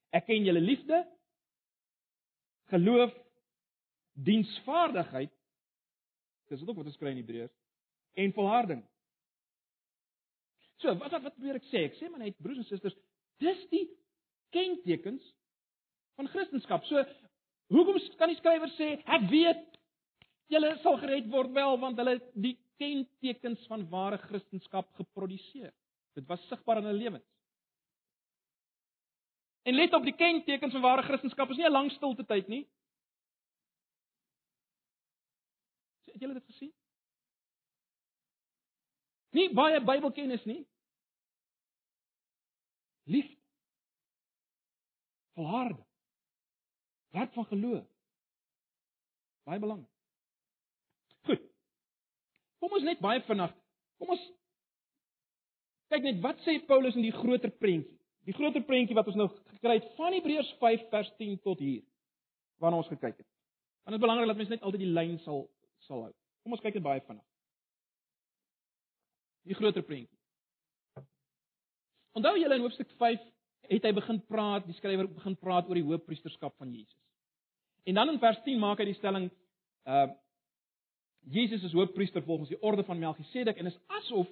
Ek ken julle liefde, geloof, diensvaardigheid. Dis ook wat ons kry in Hebreërs en volharding. So, wat wat probeer ek sê? Ek sê maar net broers en susters, Dis die kentekens van Christendom. So hoekom kan die skrywer sê ek weet julle sal gered word wel want hulle die kentekens van ware Christendom geproduseer. Dit was sigbaar in hulle lewens. En let op die kentekens van ware Christendom is nie 'n lang stilte tyd nie. Het julle dit gesien? Nie baie Bybelkennis nie liefde. Volharding. Werk van geloof. Baie belangrik. Kom ons net baie vinnig. Kom ons kyk net wat sê Paulus in die groter prentjie. die groter prentjie wat ons nou gekry het van Hebreërs 5 vers 10 tot hier waarna ons gekyk het. Want dit is belangrik dat mens net altyd die lyn sal sal hou. Kom ons kyk dit baie vinnig. Die groter prentjie. Onthou julle in hoofstuk 5 het hy begin praat, die skrywer begin praat oor die hoofpriesterskap van Jesus. En dan in vers 10 maak hy die stelling uh Jesus is hoofpriester volgens die orde van Melchisedek en is asof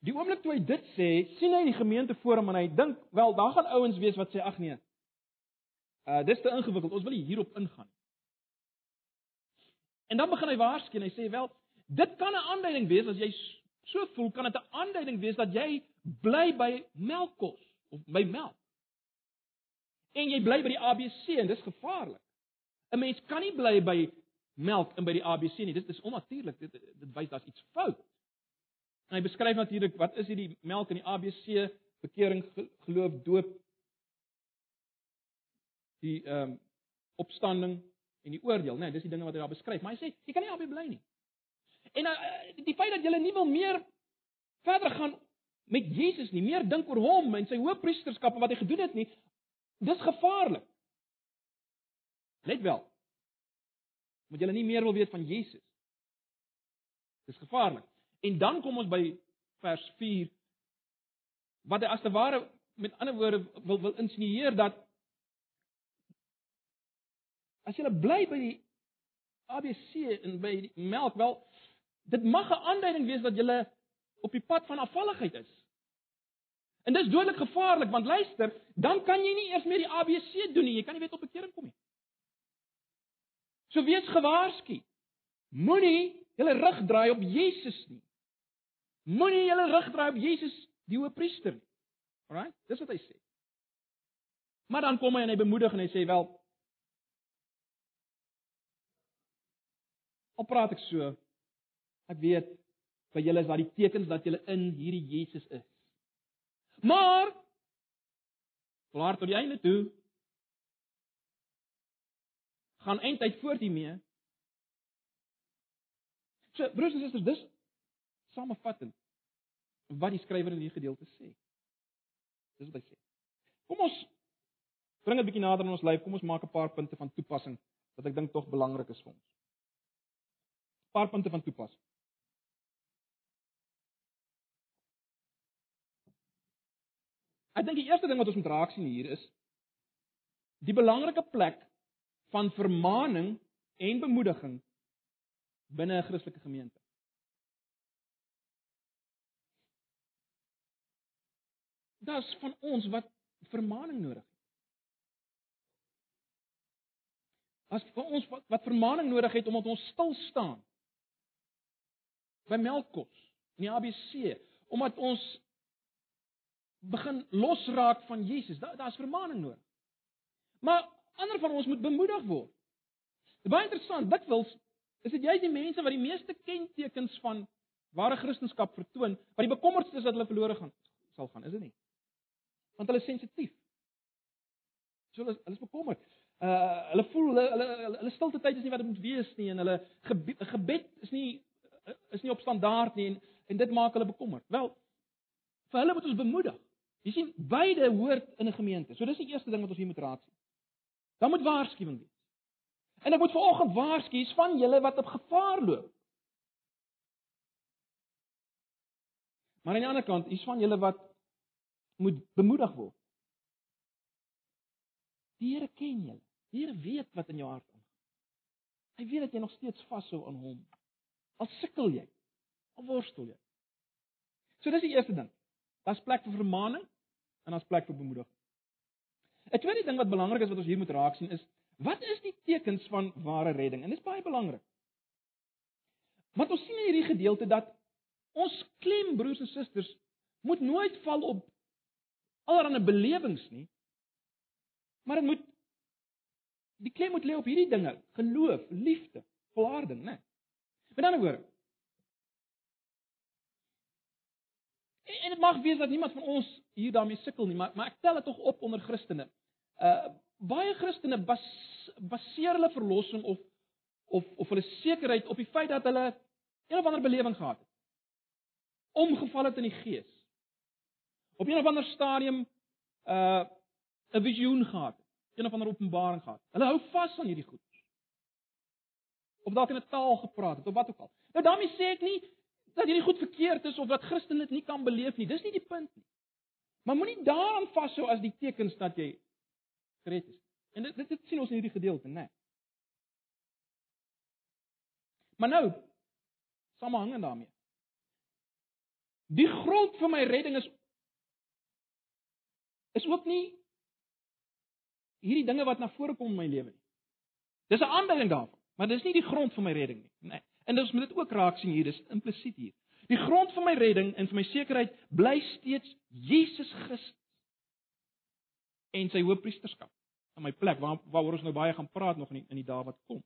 die oomblik toe hy dit sê, sien hy die gemeente voor hom en hy dink, wel, daar gaan ouens wees wat sê ag nee. Uh dis te ingewikkeld, ons wil nie hierop ingaan nie. En dan begin hy waarsku en hy sê, wel, dit kan 'n aanduiding wees as jy so voel, kan dit 'n aanduiding wees dat jy bly by melkkos of by melk. En jy bly by die ABC en dis gevaarlik. 'n Mens kan nie bly by melk en by die ABC nie. Dit is onnatuurlik. Dit dit wys daar's iets fout. En hy beskryf natuurlik wat is hierdie melk en die ABC, bekering, geloof, doop, die ehm um, opstanding en die oordeel, né? Nee, dis die dinge wat hy daar beskryf. Maar hy sê jy kan nie albei bly nie. En uh, die feit dat jy nie wil meer verder gaan met Jesus nie, meer dink oor hom en sy hoëpriesterskap en wat hy gedoen het nie, dis gevaarlik. Let wel. Moet jy nie meer wil weet van Jesus. Dis gevaarlik. En dan kom ons by vers 4 wat hy as te ware met ander woorde wil wil insinueer dat as jy bly by die ABC en by die melk wel dit mag 'n aanduiding wees dat jy op die pad van afvalligheid is. En dis dodelik gevaarlik want luister, dan kan jy nie eers meer die ABC doen nie. Jy kan nie weet op bekering kom nie. So wees gewaarsku. Moenie julle rug draai op Jesus nie. Moenie julle rug draai op Jesus die hoëpriester nie. Alraai? Dis wat hy sê. Maar dan kom hy en hy bemoedig en hy sê wel Al praat ek so, ek weet by julle is daar die tekens dat julle in hierdie Jesus is. Maar klaar tot die einde toe gaan eintlik voort hiermee. So broers en susters, dis samevattend wat die skrywer in hierdie gedeelte sê. Dis wat hy sê. Kom ons bring dit bietjie nader in ons lyf. Kom ons maak 'n paar punte van toepassing wat ek dink tog belangrik is vir ons. 'n Paar punte van toepassing. Ek dink die eerste ding wat ons moet raak sien hier is die belangrike plek van vermaaning en bemoediging binne 'n Christelike gemeente. Dis van ons wat vermaaning nodig het. As vir ons wat, wat vermaaning nodig het omdat ons stil staan by melkkos in die ABC, omdat ons begin losraak van Jesus, daar's da vermaaning nodig. Maar ander van ons moet bemoedig word. Dit is baie interessant, dikwels is dit juist die mense wat die meeste kentekens van ware Christendom vertoon, wat die bekommerdste is dat hulle verlore gaan sal gaan, is dit nie? Want hulle is sensitief. So hulle hulle is bekommerd. Uh hulle voel hulle hulle hulle stilte tyd is nie wat dit moet wees nie en hulle gebed, gebed is nie is nie op standaard nie en en dit maak hulle bekommerd. Wel, vir hulle moet ons bemoedig. Jy sien, beide hoort in 'n gemeente. So dis die eerste ding wat ons hier moet raak sien. Dan moet waarskuwing wees. En ek moet vanoggend waarsku is van julle wat op gevaar loop. Maar aan die ander kant, is van julle wat moet bemoedig word. Die Here ken julle. Die Here weet wat in jou hart aangaan. Hy weet dat jy nog steeds vashou aan hom. Al sukkel jy, al worstel jy. So dis die eerste ding. Daar's plek vir vermaaning en daar's plek vir bemoediging. 'n Tweede ding wat belangrik is wat ons hier moet raak sien is wat is die tekens van ware redding? En dit is baie belangrik. Want ons sien in hierdie gedeelte dat ons klem broers en susters moet nooit val op allerlei belewings nie. Maar dit moet die klem moet lê op hierdie dinge: geloof, liefde, volharding, né? Met ander woorde, En dit mag wees dat niemand van ons hier daarmee sukkel nie, maar maar ek tel dit tog op onder Christene. Uh baie Christene bas, baseer hulle verlossing of of of hulle sekerheid op die feit dat hulle een of ander belewing gehad het. Omgeval het in die gees. Op een of ander stadium uh 'n visioen gehad het, een of ander openbaring gehad. Hulle hou vas aan hierdie goed. Of dalk in 'n taal gepraat het of wat ook al. Nou daarmee sê ek nie dat hierdie goed verkeerd is of dat Christene dit nie kan beleef nie. Dis nie die punt nie. Maar moenie daaraan vashou as die tekens dat jy gered is. En dit dit, dit sien ons in hierdie gedeelte, né? Nee. Maar nou, samehangend daarmee. Die grond vir my redding is is ook nie hierdie dinge wat na vore kom in my lewe nie. Dis 'n aanduiding daarvan, maar dis nie die grond vir my redding nie? Nee. En ons moet dit ook raak sien hier, dis implisiet hier. Die grond vir my redding en vir my sekerheid bly steeds Jesus Christus en sy hoëpriesterskap in my plek waar waaroor ons nou baie gaan praat nog in die, in die dae wat kom.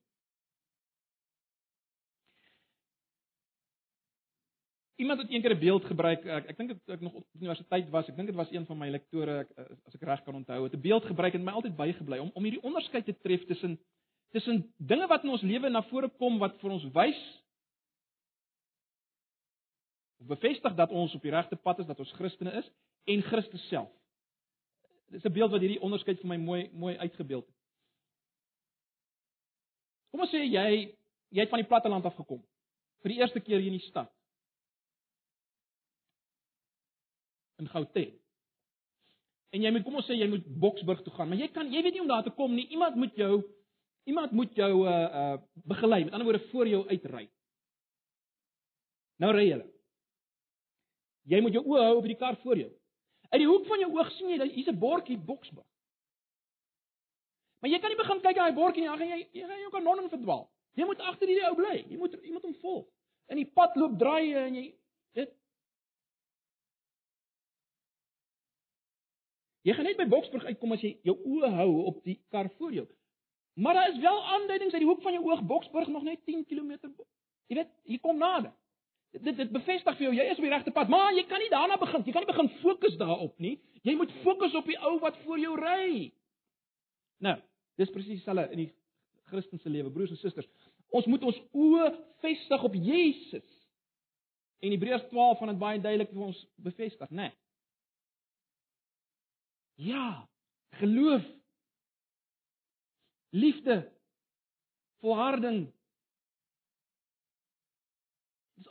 Iemand het eendag 'n beeld gebruik. Ek ek dink dit ek nog op universiteit was. Ek dink dit was een van my lektore ek, as ek reg kan onthou. Het 'n beeld gebruik en my altyd bygebly om om hierdie onderskeid te tref tussen tussen dinge wat in ons lewe na vore kom wat vir ons wys bevestig dat ons op die regte pad is, dat ons Christene is en Christus self. Dit is 'n beeld wat hierdie onderskeid vir my mooi mooi uitgebeeld het. Kom ons sê jy jy het van die platteland af gekom vir die eerste keer hier in die stad. in Gauteng. En jy moet kom ons sê jy moet Boksburg toe gaan, maar jy kan jy weet nie hoe om daar te kom nie. Iemand moet jou iemand moet jou uh uh begelei. Met ander woorde voor jou uitry. Nou ry jy. Jy moet jou oë hou op die kar voor jou. Uit die hoek van jou oog sien jy dat hier's 'n bordjie Boksburg. Maar jy kan nie begin kyk na daai bordjie nie, dan gaan jy jy gaan jou kanon verdwaal. Jy moet agter hierdie ou bly. Jy moet jy moet hom volg. In die pad loop draai en jy dit Jy gaan net by Boksburg uitkom as jy jou oë hou op die kar voor jou. Maar daar is wel aanduidings uit die hoek van jou oog Boksburg nog net 10 km. Jy weet, jy kom nader. Dit dit bevestig vir jou jy is op die regte pad, maar jy kan nie daarna begin. Jy kan nie begin fokus daarop nie. Jy moet fokus op die ou wat voor jou ry. Nou, dis presies dieselfde in die Christelike lewe, broers en susters. Ons moet ons oë vestig op Jesus. En Hebreërs 12 van dit baie duidelik vir ons bevestig, né? Nee. Ja, geloof. Liefde. Volharding.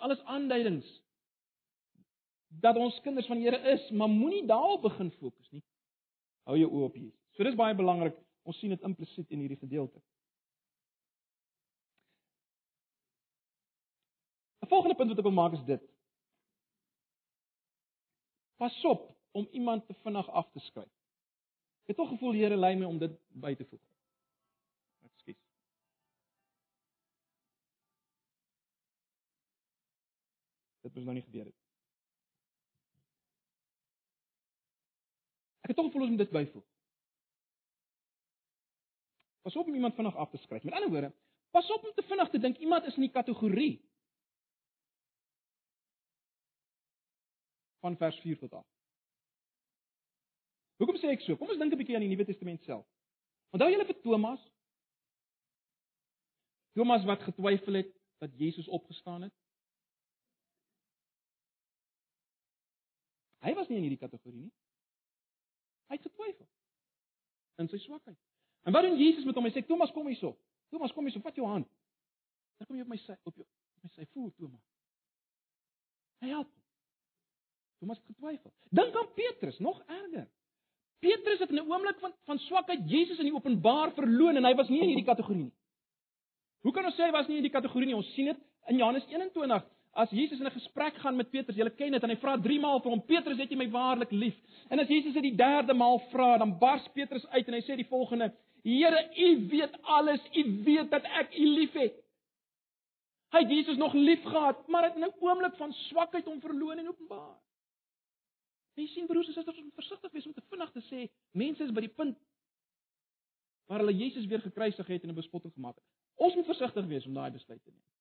Alles aanduidings dat ons kinders van die Here is, maar moenie daarop begin fokus nie. Hou jou oë op Jesus. So dis baie belangrik. Ons sien dit implisiet in hierdie gedeelte. 'n Volgende punt wat ek wil maak is dit. Pas op om iemand te vinnig af te skryf. Ek het tog gevoel die Here lei my om dit by te voeg. Dit moes nou nie gebeur het. Ek het tog gevoel om dit byvoeg. Pas op om iemand vinnig af te skryf. Met ander woorde, pas op om te vinnig te dink iemand is in die kategorie van vers 4 tot 8. Hoekom sê ek so? Kom ons dink 'n bietjie aan die Nuwe Testament self. Onthou julle vir Thomas? Thomas wat getwyfel het dat Jesus opgestaan het? Hy was nie in hierdie kategorie nie. Hy het getwyfel in sy swakheid. En wat doen Jesus met hom? Hy sê Thomas, kom hierso. Thomas, kom hierso, vat jou hand. Dan kom jy op my sy op jou op my sy voet, Thomas. Hy help. Thomas het getwyfel. Dink aan Petrus, nog erger. Petrus het in 'n oomblik van van swakheid Jesus in die openbaar verloon en hy was nie in hierdie kategorie nie. Hoe kan ons sê hy was nie in die kategorie nie? Ons sien dit in Johannes 21 as Jesus in 'n gesprek gaan met Petrus, jy ken dit en hy vra 3 maal vir hom, Petrus, het jy my waarlik lief? En as Jesus dit die derde maal vra, dan bars Petrus uit en hy sê die volgende: Here, U weet alles, U weet dat ek U liefhet. Hy het Jesus nog liefgehad, maar het in 'n oomblik van swakheid hom verloon en openbaar. Jy sien broers en susters, ons moet versigtig wees om te vinnig te sê mense is by die punt waar hulle Jesus weer gekruisig het en 'n bespotting gemaak het. Ons moet versigtig wees om daai besluit te neem.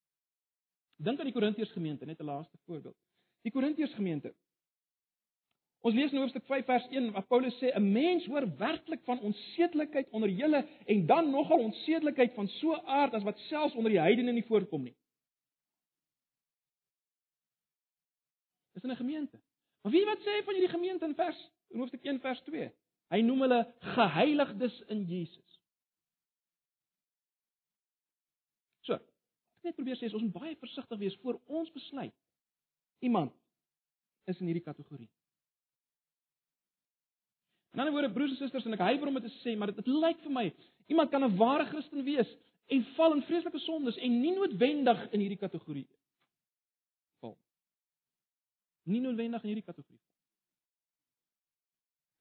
Dink aan die Korintiërs gemeente, net 'n laaste voorbeeld. Die Korintiërs gemeente. Ons lees in hoofstuk 5 vers 1 waar Paulus sê 'n mens hoor werklik van onsedelikheid onder julle en dan nogal onsedelikheid van so aard as wat selfs onder die heidene nie voorkom nie. Dis in 'n gemeente. Maar wie wat sê van hierdie gemeente in vers in hoofstuk 1 vers 2? Hy noem hulle geheiligdes in Jesus. Net probeer sê ons moet baie versigtig wees voor ons besluit. Iemand is in hierdie kategorie. In ander woorde broers en susters en ek huiwer om dit te sê, maar dit lyk vir my iemand kan 'n ware Christen wees en val in vreeslike sondes en nie noodwendig in hierdie kategorie val. Nie noodwendig in hierdie kategorie.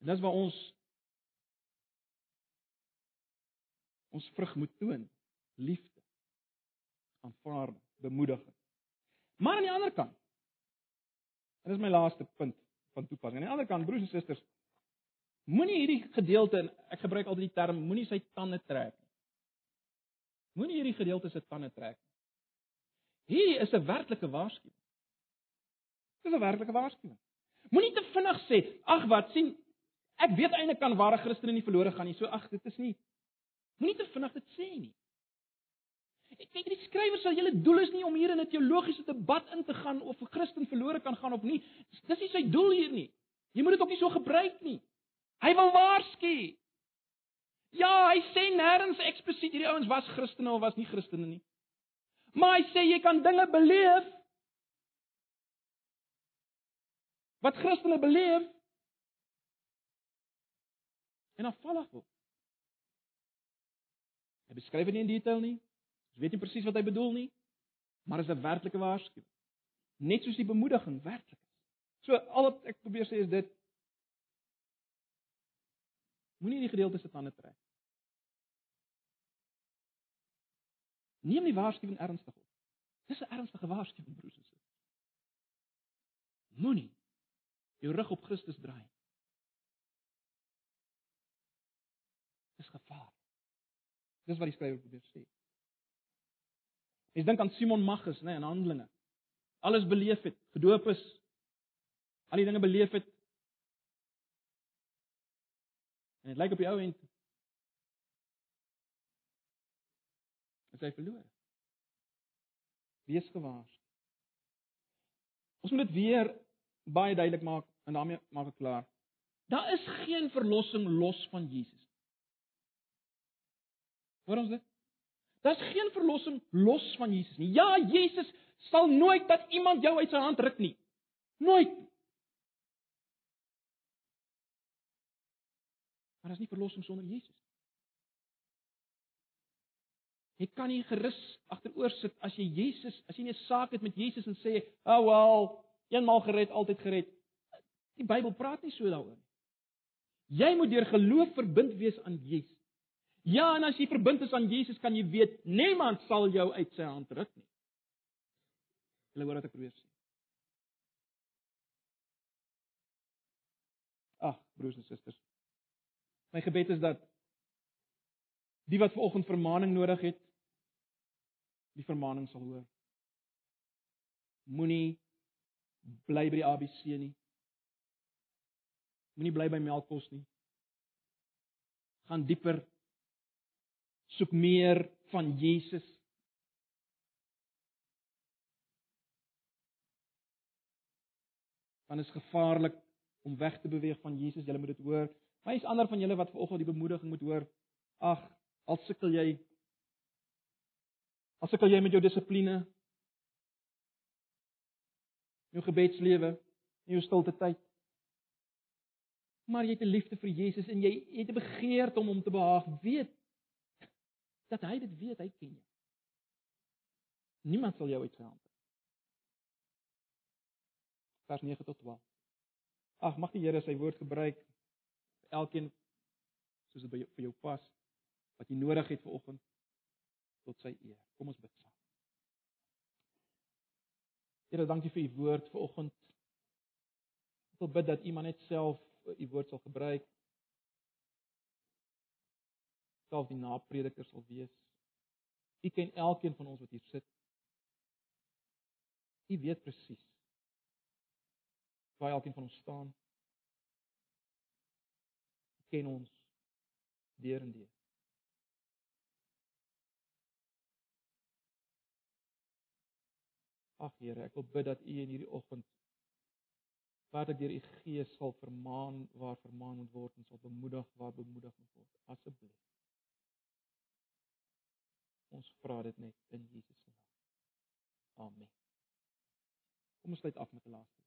En dis waar ons ons vrug moet toon, liefde, aanvaarding, bemoediging. Maar aan die ander kant En dis my laaste punt van toepassing. Aan die ander kant, broers en susters, moenie hierdie gedeelte en ek gebruik altyd die term moenie sy tande trek nie. Moenie hierdie gedeelte se tande trek nie. Hierdie is 'n werklike waarskuwing. Dis 'n werklike waarskuwing. Moenie te vinnig sê, ag wat, sien, ek weet eintlik kan ware Christene nie verlore gaan nie. So ag, dit is nie. Moenie te vinnig dit sê nie. Ek weet die skrywer sê julle doel is nie om hier in 'n teologiese debat in te gaan of 'n Christen verlore kan gaan of nie. Dis nie sy doel hier nie. Jy moet dit ook nie so gebruik nie. Hy wil waarsku. Ja, hy sê nêrens eksplisiet hierdie ouens was Christene of was nie Christene nie. Maar hy sê jy kan dinge beleef wat Christene beleef en afvallig word. Hy beskryf dit nie in detail nie. Ons weet nie presies wat hy bedoel nie, maar is 'n werklike waarskuwing. Net soos die bemoediging werklik is. So al wat ek probeer sê is dit moenie die gedeelte se tande trek. Neem die waarskuwing ernstig op. Dis 'n ernstige waarskuwing, broers en susters. Moenie jou rug op Christus draai. Dis gevaar. Dis wat die skrywer probeer sê. Mens dink aan Simon Magus, né, nee, in Handelinge. Alles beleef het, gedoop is. Al die dinge beleef het. En dit lyk op die ou end is hy verloor. Wees gewaars. Ons moet dit weer baie duidelik maak en daarmee maak ek klaar. Daar is geen verlossing los van Jesus. Hoor ons dit? Daar's geen verlossing los van Jesus nie. Ja, Jesus sal nooit dat iemand jou uit sy hand ruk nie. Nooit. Maar daar's nie verlossing sonder Jesus. Jy kan nie gerus agteroor sit as jy Jesus, as jy 'n saak het met Jesus en sê, "Ag oh, wel, eenmal gered, altyd gered." Die Bybel praat nie so daaroor nie. Jy moet deur geloof verbind wees aan Jesus. Ja, en as jy verbind is aan Jesus, kan jy weet niemand sal jou uit sy hand ruk nie. Hulle hoor wat ek probeer sê. Ag, broers en susters. My gebed is dat die wat vanoggend vermaaning nodig het, die vermaaning sal hoor. Moenie bly by die ABC nie. Moenie bly by melkkos nie. Gaan dieper soek meer van Jesus. Want is gevaarlik om weg te beweeg van Jesus. Jy moet dit hoor. Maar is ander van julle wat vanoggend die bemoediging moet hoor. Ag, al sukkel jy As sukkel jy met jou dissipline, jou gebedslewe, jou stilte tyd. Maar jy het 'n liefde vir Jesus en jy het 'n begeerte om hom te behaag. Weet dat hy dit weet, hy ken jou. Niemand sal jou uithelp. Vers 9 tot 12. Ag, mag die Here sy woord gebruik elkeen soos dit by jou, vir jou pas wat jy nodig het vir oggend tot sy eer. Kom ons bid saam. Here, dankie vir u woord vir oggend. Ek wil bid dat u maar net self u woord sal gebruik self die naprediker sal wees. U ken elkeen van ons wat hier sit. U weet presies waar elkeen van ons staan. U ken ons deur en deur. Ag Here, ek wil bid dat U in hierdie oggend Vader, dat deur u Gees sal vermaan waar vermaan moet word en sal bemoedig waar bemoedig moet word. Asseblief. Ons vra dit net in Jesus se naam. Amen. Kom ons sluit af met 'n laaste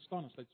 staan en sluit